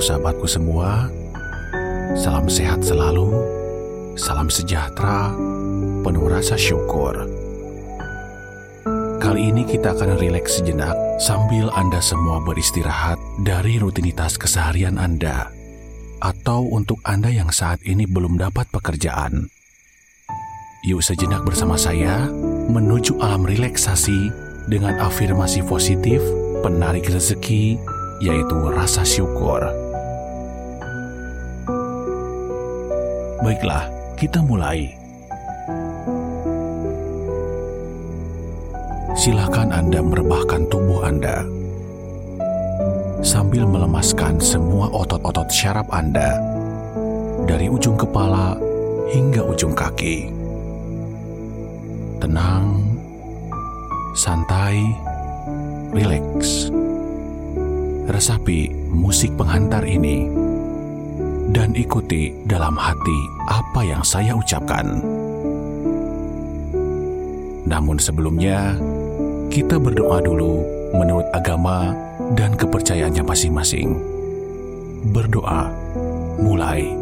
Sahabatku semua, salam sehat selalu, salam sejahtera, penuh rasa syukur. Kali ini kita akan rileks sejenak sambil Anda semua beristirahat dari rutinitas keseharian Anda. Atau untuk Anda yang saat ini belum dapat pekerjaan. Yuk sejenak bersama saya menuju alam relaksasi dengan afirmasi positif penarik rezeki yaitu rasa syukur. Baiklah, kita mulai. Silakan Anda merebahkan tubuh Anda sambil melemaskan semua otot-otot syaraf Anda dari ujung kepala hingga ujung kaki. Tenang, santai, rileks. Resapi musik penghantar ini dan ikuti dalam hati apa yang saya ucapkan. Namun sebelumnya, kita berdoa dulu menurut agama dan kepercayaannya masing-masing. Berdoa mulai.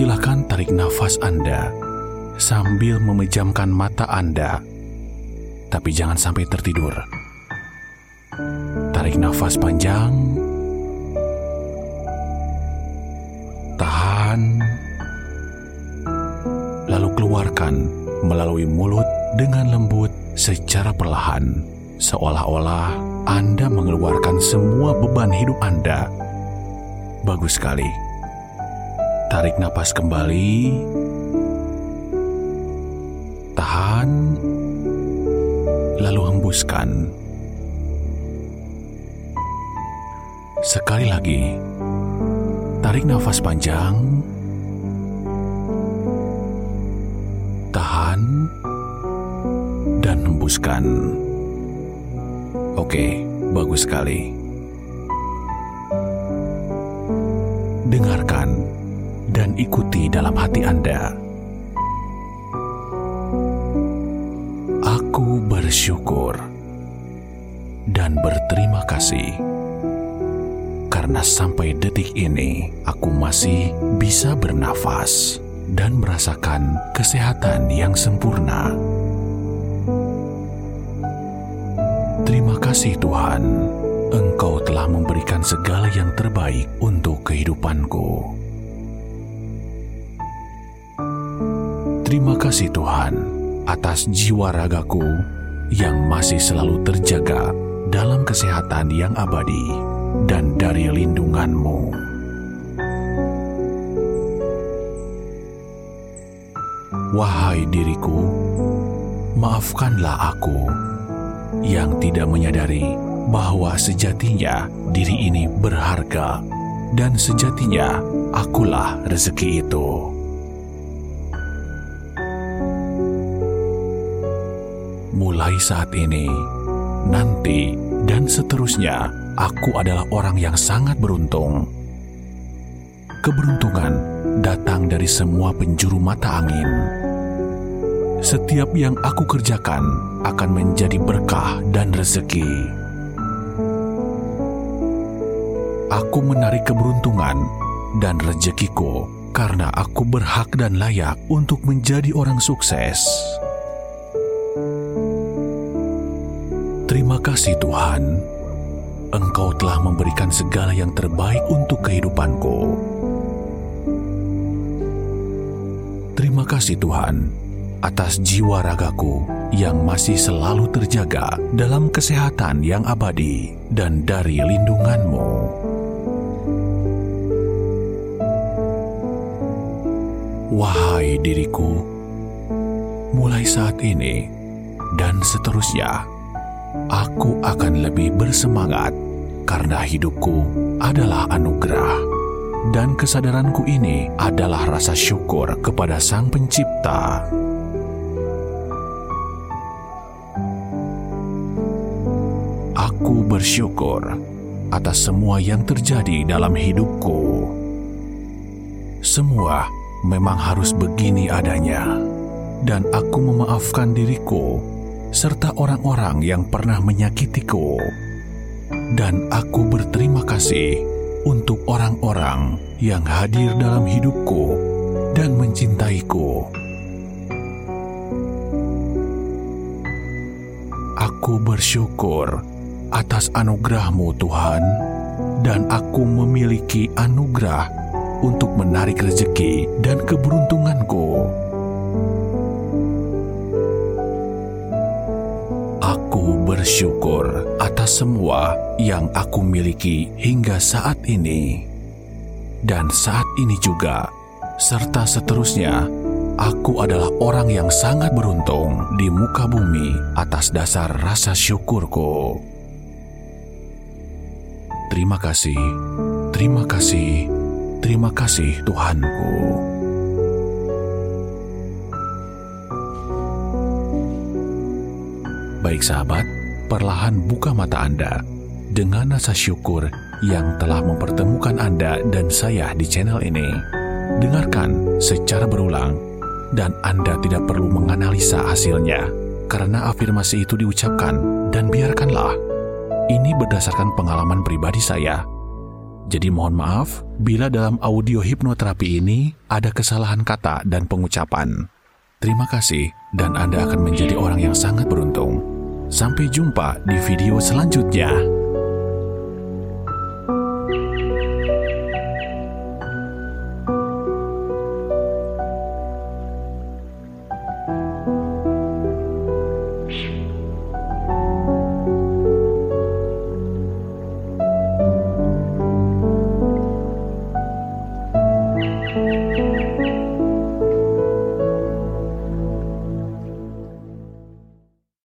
Silakan tarik nafas Anda sambil memejamkan mata Anda. Tapi jangan sampai tertidur. Tarik nafas panjang. Tahan. Lalu keluarkan melalui mulut dengan lembut secara perlahan. Seolah-olah Anda mengeluarkan semua beban hidup Anda. Bagus sekali. Tarik napas kembali. Tahan. Lalu hembuskan. Sekali lagi. Tarik nafas panjang. Tahan. Dan hembuskan. Oke, bagus sekali. Dengarkan dan ikuti dalam hati Anda. Aku bersyukur dan berterima kasih karena sampai detik ini aku masih bisa bernafas dan merasakan kesehatan yang sempurna. Terima kasih Tuhan, Engkau telah memberikan segala yang terbaik untuk kehidupanku. Terima kasih Tuhan atas jiwa ragaku yang masih selalu terjaga dalam kesehatan yang abadi dan dari lindunganmu. Wahai diriku, maafkanlah aku yang tidak menyadari bahwa sejatinya diri ini berharga dan sejatinya akulah rezeki itu. Mulai saat ini, nanti, dan seterusnya, aku adalah orang yang sangat beruntung. Keberuntungan datang dari semua penjuru mata angin. Setiap yang aku kerjakan akan menjadi berkah dan rezeki. Aku menarik keberuntungan dan rezekiku karena aku berhak dan layak untuk menjadi orang sukses. Terima kasih Tuhan, Engkau telah memberikan segala yang terbaik untuk kehidupanku. Terima kasih Tuhan atas jiwa ragaku yang masih selalu terjaga dalam kesehatan yang abadi dan dari lindunganmu. Wahai diriku, mulai saat ini dan seterusnya, aku akan lebih bersemangat karena hidupku adalah anugerah dan kesadaranku ini adalah rasa syukur kepada Sang Pencipta. Aku bersyukur atas semua yang terjadi dalam hidupku. Semua memang harus begini adanya, dan aku memaafkan diriku serta orang-orang yang pernah menyakitiku. Dan aku berterima kasih untuk orang-orang yang hadir dalam hidupku dan mencintaiku. Aku bersyukur atas anugerahmu Tuhan, dan aku memiliki anugerah untuk menarik rezeki dan keberuntunganku. Aku bersyukur atas semua yang aku miliki hingga saat ini. Dan saat ini juga, serta seterusnya, aku adalah orang yang sangat beruntung di muka bumi atas dasar rasa syukurku. Terima kasih, terima kasih, terima kasih Tuhanku. Baik sahabat, perlahan buka mata Anda dengan rasa syukur yang telah mempertemukan Anda dan saya di channel ini. Dengarkan secara berulang dan Anda tidak perlu menganalisa hasilnya karena afirmasi itu diucapkan dan biarkanlah ini berdasarkan pengalaman pribadi saya. Jadi mohon maaf bila dalam audio hipnoterapi ini ada kesalahan kata dan pengucapan. Terima kasih dan Anda akan menjadi orang yang sangat beruntung. Sampai jumpa di video selanjutnya.